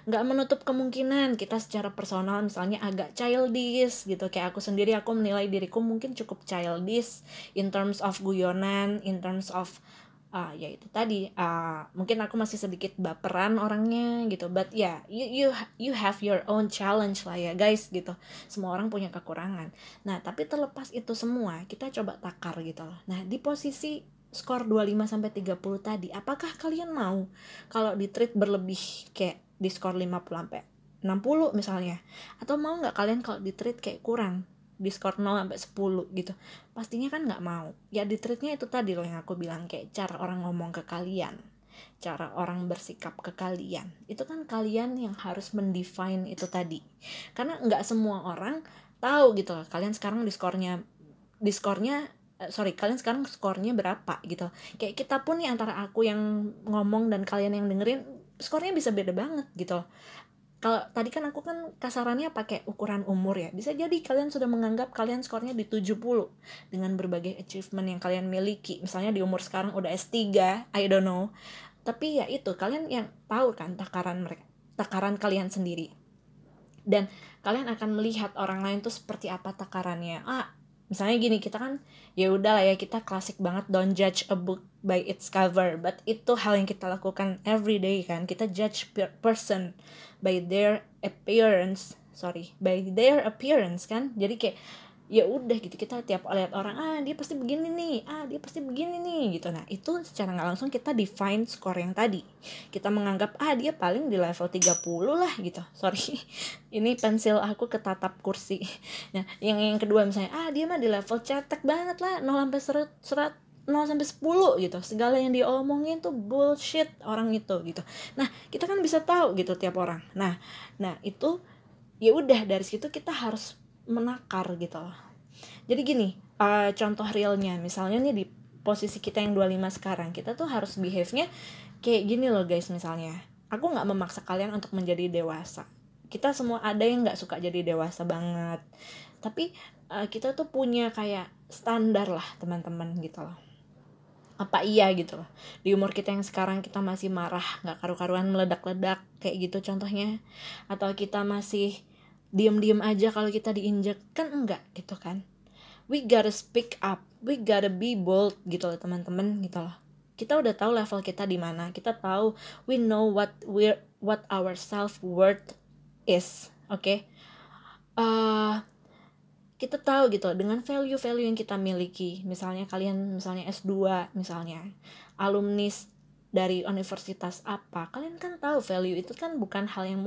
nggak menutup kemungkinan kita secara personal misalnya agak childish gitu. Kayak aku sendiri aku menilai diriku mungkin cukup childish in terms of guyonan in terms of uh, ya itu tadi uh, mungkin aku masih sedikit baperan orangnya gitu. But ya yeah, you you you have your own challenge lah ya guys gitu. Semua orang punya kekurangan. Nah tapi terlepas itu semua kita coba takar gitu loh. Nah di posisi skor 25 sampai 30 tadi apakah kalian mau kalau di treat berlebih kayak di skor 50 sampai 60 misalnya. Atau mau nggak kalian kalau di treat kayak kurang di skor 0 sampai 10 gitu. Pastinya kan nggak mau. Ya di treatnya itu tadi loh yang aku bilang kayak cara orang ngomong ke kalian cara orang bersikap ke kalian. Itu kan kalian yang harus mendefine itu tadi. Karena nggak semua orang tahu gitu loh kalian sekarang di skornya di skornya eh, sorry kalian sekarang skornya berapa gitu. Kayak kita pun nih antara aku yang ngomong dan kalian yang dengerin skornya bisa beda banget gitu. Kalau tadi kan aku kan kasarannya pakai ukuran umur ya. Bisa jadi kalian sudah menganggap kalian skornya di 70 dengan berbagai achievement yang kalian miliki. Misalnya di umur sekarang udah S3 I don't know. Tapi ya itu kalian yang tahu kan takaran mereka takaran kalian sendiri. Dan kalian akan melihat orang lain tuh seperti apa takarannya. Ah misalnya gini kita kan ya udah lah ya kita klasik banget don't judge a book by its cover. But itu hal yang kita lakukan every day kan. Kita judge per person by their appearance. Sorry by their appearance kan. Jadi kayak ya udah gitu kita tiap lihat orang ah dia pasti begini nih ah dia pasti begini nih gitu nah itu secara nggak langsung kita define skor yang tadi kita menganggap ah dia paling di level 30 lah gitu sorry ini pensil aku ketatap kursi nah yang yang kedua misalnya ah dia mah di level cetek banget lah 0 sampai serat serat 0 sampai 10 gitu. Segala yang diomongin tuh bullshit orang itu gitu. Nah, kita kan bisa tahu gitu tiap orang. Nah, nah itu ya udah dari situ kita harus menakar gitu loh. Jadi gini uh, contoh realnya misalnya nih di posisi kita yang 25 sekarang kita tuh harus behave-nya kayak gini loh guys misalnya. Aku nggak memaksa kalian untuk menjadi dewasa. Kita semua ada yang nggak suka jadi dewasa banget. Tapi uh, kita tuh punya kayak standar lah teman-teman gitu loh. Apa iya gitu loh. Di umur kita yang sekarang kita masih marah nggak karu-karuan meledak-ledak kayak gitu contohnya. Atau kita masih diem-diem aja kalau kita diinjek. Kan enggak gitu kan. We gotta speak up. We gotta be bold gitu loh teman-teman gitu loh. Kita udah tahu level kita di mana. Kita tahu we know what we're what our self worth is oke? Okay? uh, kita tahu gitu dengan value-value yang kita miliki. Misalnya kalian misalnya S2 misalnya. Alumnis dari universitas apa kalian kan tahu value itu kan bukan hal yang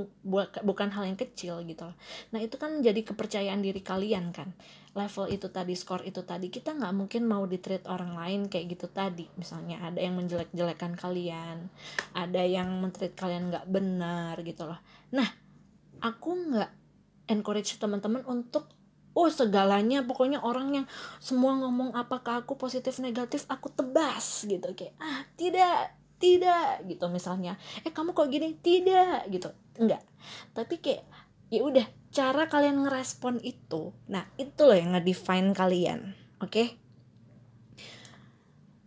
bukan hal yang kecil gitu nah itu kan jadi kepercayaan diri kalian kan. Level itu tadi skor itu tadi kita nggak mungkin mau di treat orang lain kayak gitu tadi. Misalnya ada yang menjelek-jelekan kalian ada yang mentreat kalian nggak benar gitu loh. Nah aku nggak encourage teman-teman untuk oh segalanya pokoknya orang yang semua ngomong apakah aku positif negatif aku tebas gitu. Kayak ah tidak tidak gitu misalnya. Eh kamu kok gini? Tidak gitu. Enggak. Tapi kayak ya udah cara kalian ngerespon itu nah itu loh yang ngedefine kalian oke? Okay?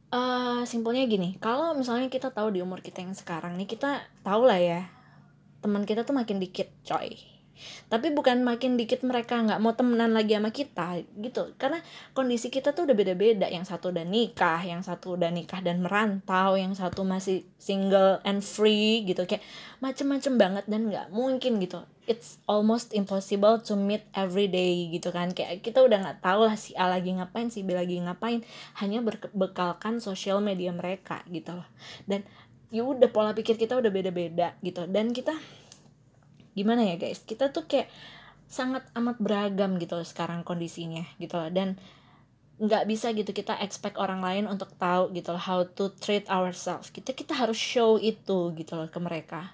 uh, eh, simpelnya gini kalau misalnya kita tahu di umur kita yang sekarang nih kita tahu lah ya teman kita tuh makin dikit coy tapi bukan makin dikit mereka nggak mau temenan lagi sama kita gitu. Karena kondisi kita tuh udah beda-beda. Yang satu udah nikah yang satu udah nikah dan merantau yang satu masih single and free gitu. Kayak macem-macem banget dan nggak mungkin gitu. It's almost impossible to meet every day gitu kan. Kayak kita udah nggak tahu lah si A lagi ngapain si B lagi ngapain. Hanya berbekalkan sosial media mereka gitu loh. Dan ya udah pola pikir kita udah beda-beda gitu. Dan kita gimana ya guys? Kita tuh kayak sangat amat beragam gitu loh sekarang kondisinya gitu loh. Dan nggak bisa gitu kita expect orang lain untuk tahu gitu loh how to treat ourselves. Kita kita harus show itu gitu loh ke mereka.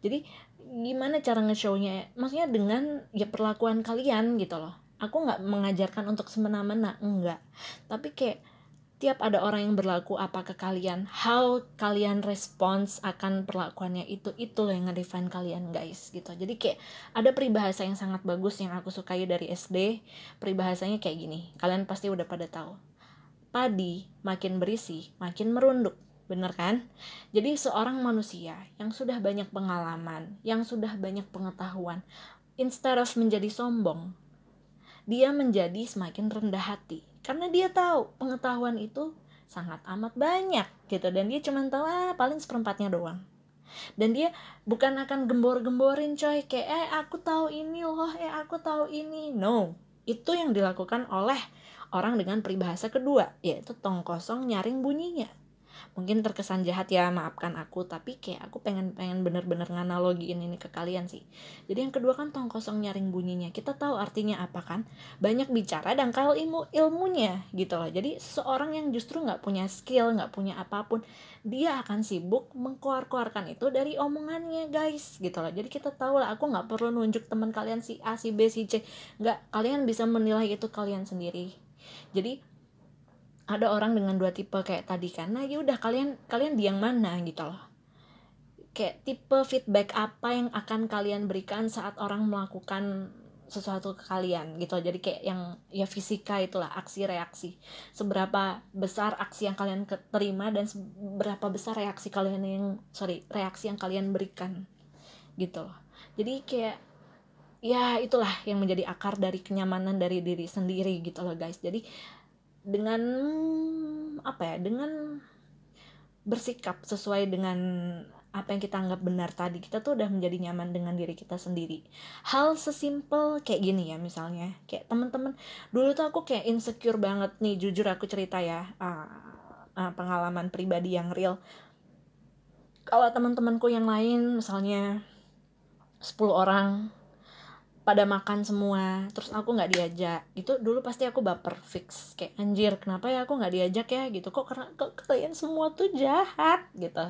Jadi gimana cara nge-shownya? Maksudnya dengan ya perlakuan kalian gitu loh. Aku nggak mengajarkan untuk semena-mena enggak. Tapi kayak tiap ada orang yang berlaku apa ke kalian how kalian respons akan perlakuannya itu itu loh yang ngedefine kalian guys gitu. Jadi kayak ada peribahasa yang sangat bagus yang aku sukai dari SD peribahasanya kayak gini kalian pasti udah pada tahu. Padi makin berisi makin merunduk bener kan? Jadi seorang manusia yang sudah banyak pengalaman, yang sudah banyak pengetahuan, instead of menjadi sombong, dia menjadi semakin rendah hati karena dia tahu pengetahuan itu sangat amat banyak gitu. Dan dia cuma tahu ah paling seperempatnya doang. Dan dia bukan akan gembor-gemborin coy kayak eh aku tahu ini loh eh aku tahu ini. No itu yang dilakukan oleh orang dengan peribahasa kedua yaitu tong kosong nyaring bunyinya mungkin terkesan jahat ya maafkan aku tapi kayak aku pengen pengen bener-bener nganalogiin ini ke kalian sih. Jadi yang kedua kan tong kosong nyaring bunyinya. Kita tahu artinya apa kan? Banyak bicara dan kalau ilmu ilmunya gitu loh. Jadi seorang yang justru nggak punya skill nggak punya apa pun dia akan sibuk mengkeluar-keluarkan itu dari omongannya guys gitu loh. Jadi kita tahu lah aku nggak perlu nunjuk teman kalian si A si B si C. Nggak kalian bisa menilai itu kalian sendiri. Jadi ada orang dengan dua tipe kayak tadi kan nah ya udah kalian kalian di yang mana? Gitu loh. Kayak tipe feedback apa yang akan kalian berikan saat orang melakukan sesuatu ke kalian gitu. Jadi kayak yang ya fisika itulah aksi reaksi. Seberapa besar aksi yang kalian terima dan seberapa besar reaksi kalian yang sorry reaksi yang kalian berikan. Gitu loh. Jadi kayak ya itulah yang menjadi akar dari kenyamanan dari diri sendiri gitu loh guys. Jadi dengan apa ya dengan bersikap sesuai dengan apa yang kita anggap benar tadi kita tuh udah menjadi nyaman dengan diri kita sendiri. Hal sesimpel kayak gini ya misalnya kayak temen-temen dulu tuh aku kayak insecure banget nih jujur aku cerita ya uh, uh, pengalaman pribadi yang real. Kalau teman-temanku yang lain misalnya 10 orang pada makan semua terus aku nggak diajak itu dulu pasti aku baper fix. Kayak anjir kenapa ya aku nggak diajak ya? Gitu. Kok karena kok kalian semua tuh jahat? Gitu.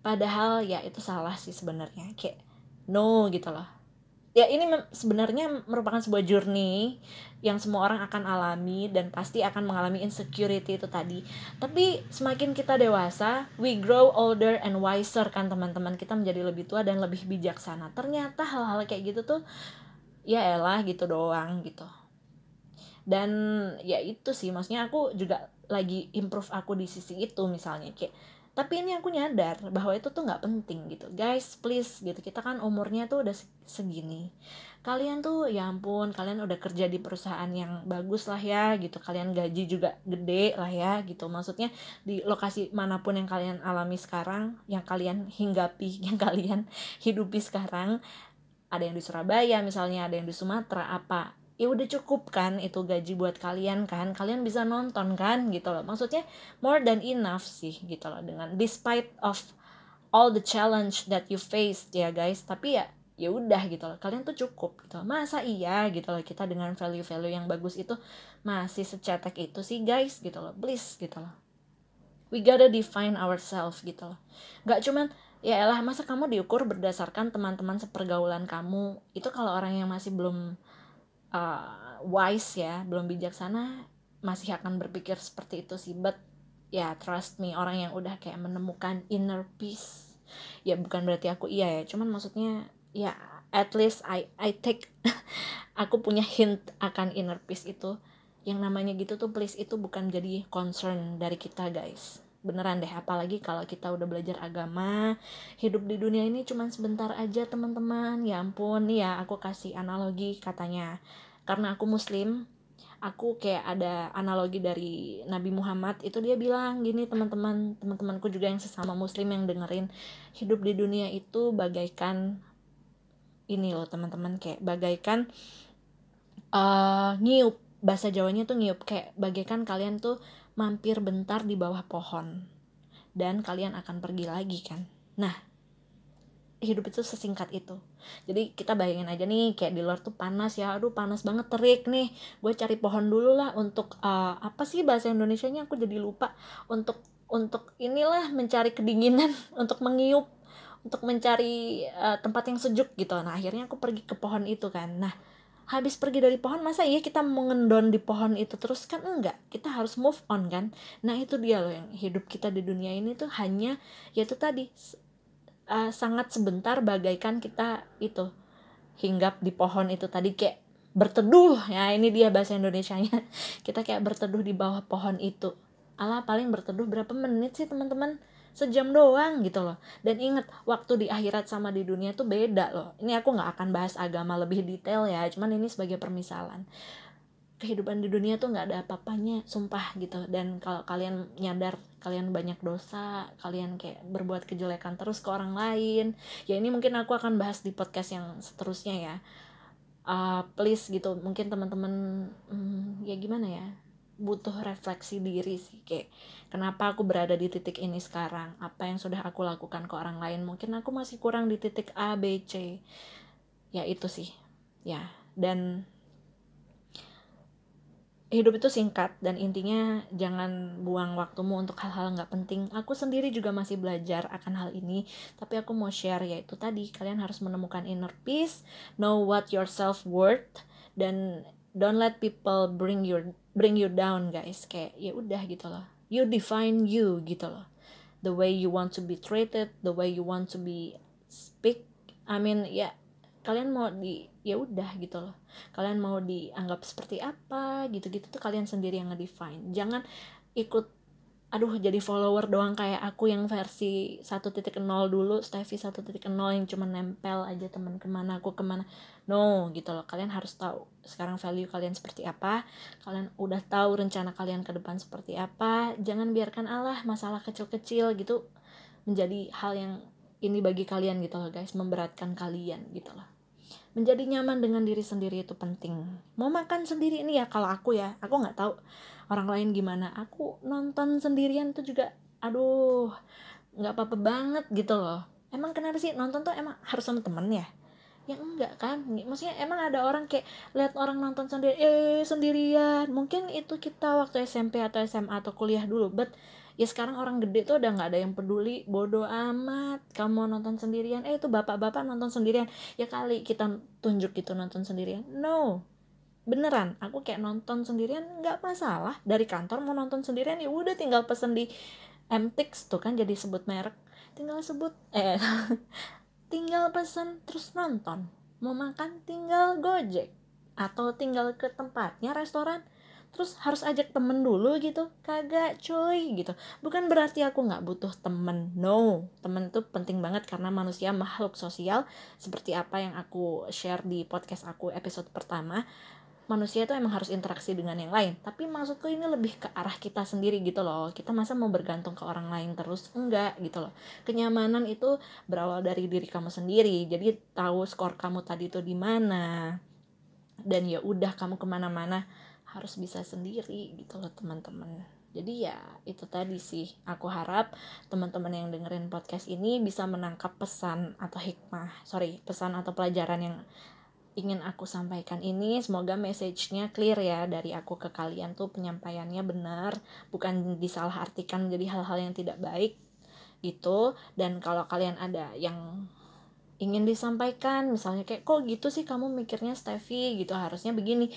Padahal ya itu salah sih sebenarnya kayak no gitu loh ya ini sebenarnya merupakan sebuah journey yang semua orang akan alami dan pasti akan mengalami insecurity itu tadi. Tapi semakin kita dewasa we grow older and wiser kan teman-teman. Kita menjadi lebih tua dan lebih bijaksana. Ternyata hal-hal kayak gitu tuh ya elah gitu doang gitu. Dan ya itu sih maksudnya aku juga lagi improve aku di sisi itu misalnya. Kayak tapi ini aku nyadar bahwa itu tuh nggak penting gitu. Guys please gitu. Kita kan umurnya tuh udah segini. Kalian tuh ya ampun kalian udah kerja di perusahaan yang bagus lah ya gitu. Kalian gaji juga gede lah ya gitu. Maksudnya di lokasi mana pun yang kalian alami sekarang yang kalian hinggapi yang kalian hidupi sekarang ada yang di Surabaya misalnya ada yang di Sumatera apa ya udah cukup kan itu gaji buat kalian kan kalian bisa nonton kan gitu loh. Maksudnya more than enough sih gitu loh dengan despite of all the challenge that you faced ya guys. Tapi ya ya udah gitu loh kalian tuh cukup gitu loh. masa iya gitu loh kita dengan value-value yang bagus itu masih secetek itu sih guys gitu loh please gitu loh. We gotta define ourselves gitu loh. Nggak cuman ya elah masa kamu diukur berdasarkan teman-teman sepergaulan kamu? Itu kalau orang yang masih belum uh, wise ya belum bijaksana masih akan berpikir seperti itu sih. But ya trust me orang yang udah kayak menemukan inner peace ya bukan berarti aku iya ya cuman maksudnya ya at least I I take aku punya hint akan inner peace itu. Yang namanya gitu tuh please itu bukan jadi concern dari kita guys beneran deh apalagi kalau kita udah belajar agama hidup di dunia ini cuma sebentar aja teman-teman. Ya ampun ya aku kasih analogi katanya. Karena aku muslim aku kayak ada analogi dari Nabi Muhammad. Itu dia bilang gini teman-teman teman-temanku juga yang sesama muslim yang dengerin hidup di dunia itu bagaikan ini loh teman-teman kayak bagaikan uh, nyiup. Bahasa Jawanya tuh nyiup kayak bagaikan kalian tuh mampir bentar di bawah pohon. Dan kalian akan pergi lagi kan? Nah hidup itu sesingkat itu. Jadi kita bayangin aja nih kayak di luar tuh panas ya. Aduh panas banget terik nih. Gue cari pohon dulu lah untuk uh, apa sih bahasa Indonesia nya aku jadi lupa. Untuk untuk inilah mencari kedinginan untuk mengiup untuk mencari uh, tempat yang sejuk gitu. Nah akhirnya aku pergi ke pohon itu kan. Nah habis pergi dari pohon masa iya kita mengendon di pohon itu terus? Kan enggak kita harus move on kan? Nah itu dia loh yang hidup kita di dunia ini tuh hanya yaitu tadi uh, sangat sebentar bagaikan kita itu hinggap di pohon itu tadi kayak berteduh. Ya ini dia bahasa Indonesia nya kita kayak berteduh di bawah pohon itu. Allah paling berteduh berapa menit sih teman-teman sejam doang gitu loh. Dan inget waktu di akhirat sama di dunia tuh beda loh. Ini aku nggak akan bahas agama lebih detail ya cuman ini sebagai permisalan. Kehidupan di dunia tuh nggak ada apa-apanya sumpah gitu. Dan kalau kalian nyadar kalian banyak dosa kalian kayak berbuat kejelekan terus ke orang lain ya ini mungkin aku akan bahas di podcast yang seterusnya ya. Uh, please gitu mungkin teman-teman hmm, ya gimana ya butuh refleksi diri sih kayak kenapa aku berada di titik ini sekarang? Apa yang sudah aku lakukan ke orang lain? Mungkin aku masih kurang di titik A B C. Ya itu sih. Ya dan hidup itu singkat dan intinya jangan buang waktumu untuk hal-hal nggak penting. Aku sendiri juga masih belajar akan hal ini, tapi aku mau share yaitu tadi kalian harus menemukan inner peace, know what your self worth dan don't let people bring you bring you down guys. Kayak ya udah gitu loh. You define you gitu loh. The way you want to be treated the way you want to be speak I mean ya kalian mau di ya udah gitu loh. Kalian mau dianggap seperti apa gitu-gitu tuh kalian sendiri yang ngedefine. Jangan ikut aduh jadi follower doang kayak aku yang versi 1.0 dulu Steffi 1.0 yang cuma nempel aja teman ke mana aku ke mana. No gitu loh. Kalian harus tahu sekarang value kalian seperti apa kalian udah tahu rencana kalian ke depan seperti apa jangan biarkan Allah masalah kecil-kecil gitu menjadi hal yang ini bagi kalian gitu loh guys memberatkan kalian gitu loh. Menjadi nyaman dengan diri sendiri itu penting. Mau makan sendiri ini ya kalau aku ya aku nggak tahu orang lain gimana. Aku nonton sendirian tuh juga aduh nggak apa-apa banget gitu loh. Emang kenapa sih nonton tuh emang harus sama temen ya? Ya enggak kan? Maksudnya emang ada orang kayak lihat orang nonton sendiri eh sendirian. Mungkin itu kita waktu SMP atau SMA atau kuliah dulu but ya sekarang orang gede tuh udah nggak ada yang peduli bodoh amat. Kamu nonton sendirian eh itu bapak-bapak nonton sendirian. Ya kali kita tunjuk gitu nonton sendirian. No beneran aku kayak nonton sendirian nggak masalah. Dari kantor mau nonton sendirian ya udah tinggal pesen di MTX tuh kan jadi sebut merek. Tinggal sebut eh tinggal pesen terus nonton. Mau makan tinggal gojek atau tinggal ke tempatnya restoran terus harus ajak temen dulu gitu. Kagak cuy gitu. Bukan berarti aku nggak butuh temen no. Temen tuh penting banget karena manusia makhluk sosial. Seperti apa yang aku share di podcast aku episode pertama manusia itu emang harus interaksi dengan yang lain. Tapi maksudku ini lebih ke arah kita sendiri gitu loh. Kita masa mau bergantung ke orang lain terus? Enggak gitu loh. Kenyamanan itu berawal dari diri kamu sendiri. Jadi tahu skor kamu tadi itu di mana. Dan ya udah kamu ke mana-mana harus bisa sendiri gitu loh teman-teman. Jadi ya itu tadi sih. Aku harap teman-teman yang dengerin podcast ini bisa menangkap pesan atau hikmah. Sorry pesan atau pelajaran yang ingin aku sampaikan ini semoga message-nya clear ya dari aku ke kalian tuh penyampaiannya benar bukan disalahartikan menjadi hal-hal yang tidak baik gitu. Dan kalau kalian ada yang ingin disampaikan misalnya kayak kok gitu sih kamu mikirnya Steffi gitu harusnya begini.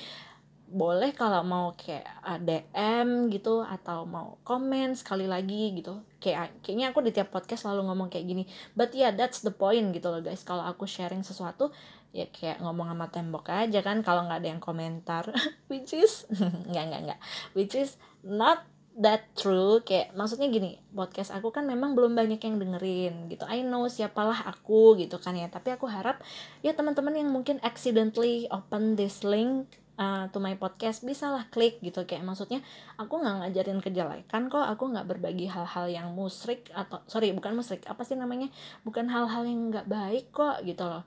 Boleh kalau mau kayak DM gitu atau mau komen sekali lagi gitu. Kayak kayaknya aku di tiap podcast selalu ngomong kayak gini. But yeah that's the point gitu loh guys. Kalau aku sharing sesuatu ya kayak ngomong sama tembok aja kan kalau nggak ada yang komentar. Which is nggak nggak nggak. Which is not that true. Kayak maksudnya gini podcast aku kan memang belum banyak yang dengerin gitu. I know siapalah aku gitu kan ya. Tapi aku harap ya teman-teman yang mungkin accidentally open this link uh, to my podcast bisa lah klik gitu. Kayak maksudnya aku nggak ngajarin kejelekan kok. Aku nggak berbagi hal-hal yang musrik atau sorry bukan musrik. Apa sih namanya? Bukan hal-hal yang nggak baik kok gitu loh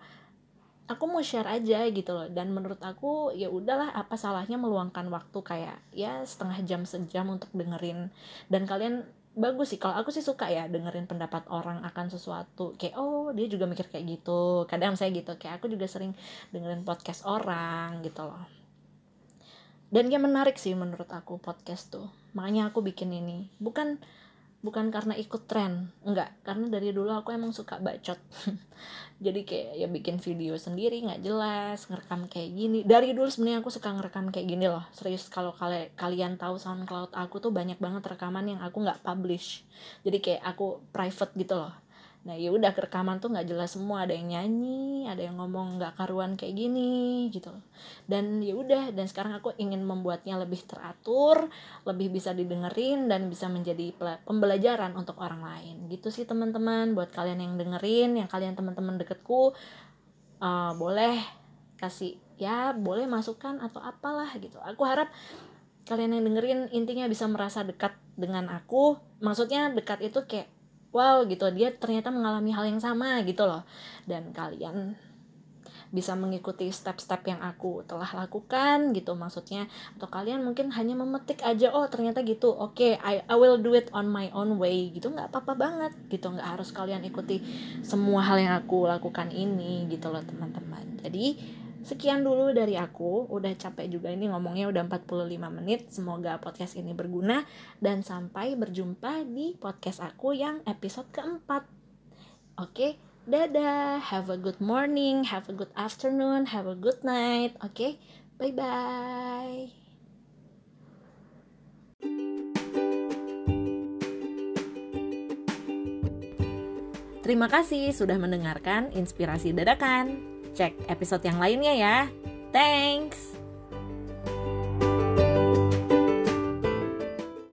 aku mau share aja gitu loh. Dan menurut aku ya udahlah apa salahnya meluangkan waktu kayak ya setengah jam sejam untuk dengerin. Dan kalian bagus sih. Kalau aku sih suka ya dengerin pendapat orang akan sesuatu. Kayak oh dia juga mikir kayak gitu. Kadang saya gitu. Kayak aku juga sering dengerin podcast orang gitu loh. Dan ya menarik sih menurut aku podcast tuh. Makanya aku bikin ini. Bukan bukan karena ikut tren enggak. Karena dari dulu aku emang suka bacot. Jadi kayak ya bikin video sendiri nggak jelas ngerekam kayak gini. Dari dulu sebenarnya aku suka ngerekam kayak gini loh. Serius kalau kalian kalian tahu SoundCloud aku tuh banyak banget rekaman yang aku nggak publish. Jadi kayak aku private gitu loh nah ya udah rekaman tuh nggak jelas semua. Ada yang nyanyi ada yang ngomong nggak karuan kayak gini gitu. Dan ya udah dan sekarang aku ingin membuatnya lebih teratur lebih bisa didengerin dan bisa menjadi pembelajaran untuk orang lain. Gitu sih teman-teman. Buat kalian yang dengerin yang kalian teman-teman deketku uh, boleh kasih ya boleh masukkan atau apalah gitu. Aku harap kalian yang dengerin intinya bisa merasa dekat dengan aku. Maksudnya dekat itu kayak wow gitu. Dia ternyata mengalami hal yang sama gitu loh. Dan kalian bisa mengikuti step-step yang aku telah lakukan gitu maksudnya. Atau kalian mungkin hanya memetik aja oh ternyata gitu. Oke okay, I, I will do it on my own way. Gitu nggak apa-apa banget gitu. Nggak harus kalian ikuti semua hal yang aku lakukan ini gitu loh teman-teman. Jadi Sekian dulu dari aku, udah capek juga ini ngomongnya udah 45 menit. Semoga podcast ini berguna dan sampai berjumpa di podcast aku yang episode keempat. Oke, dadah, have a good morning, have a good afternoon, have a good night. Oke, bye-bye. Terima kasih sudah mendengarkan inspirasi dadakan cek episode yang lainnya ya. Thanks!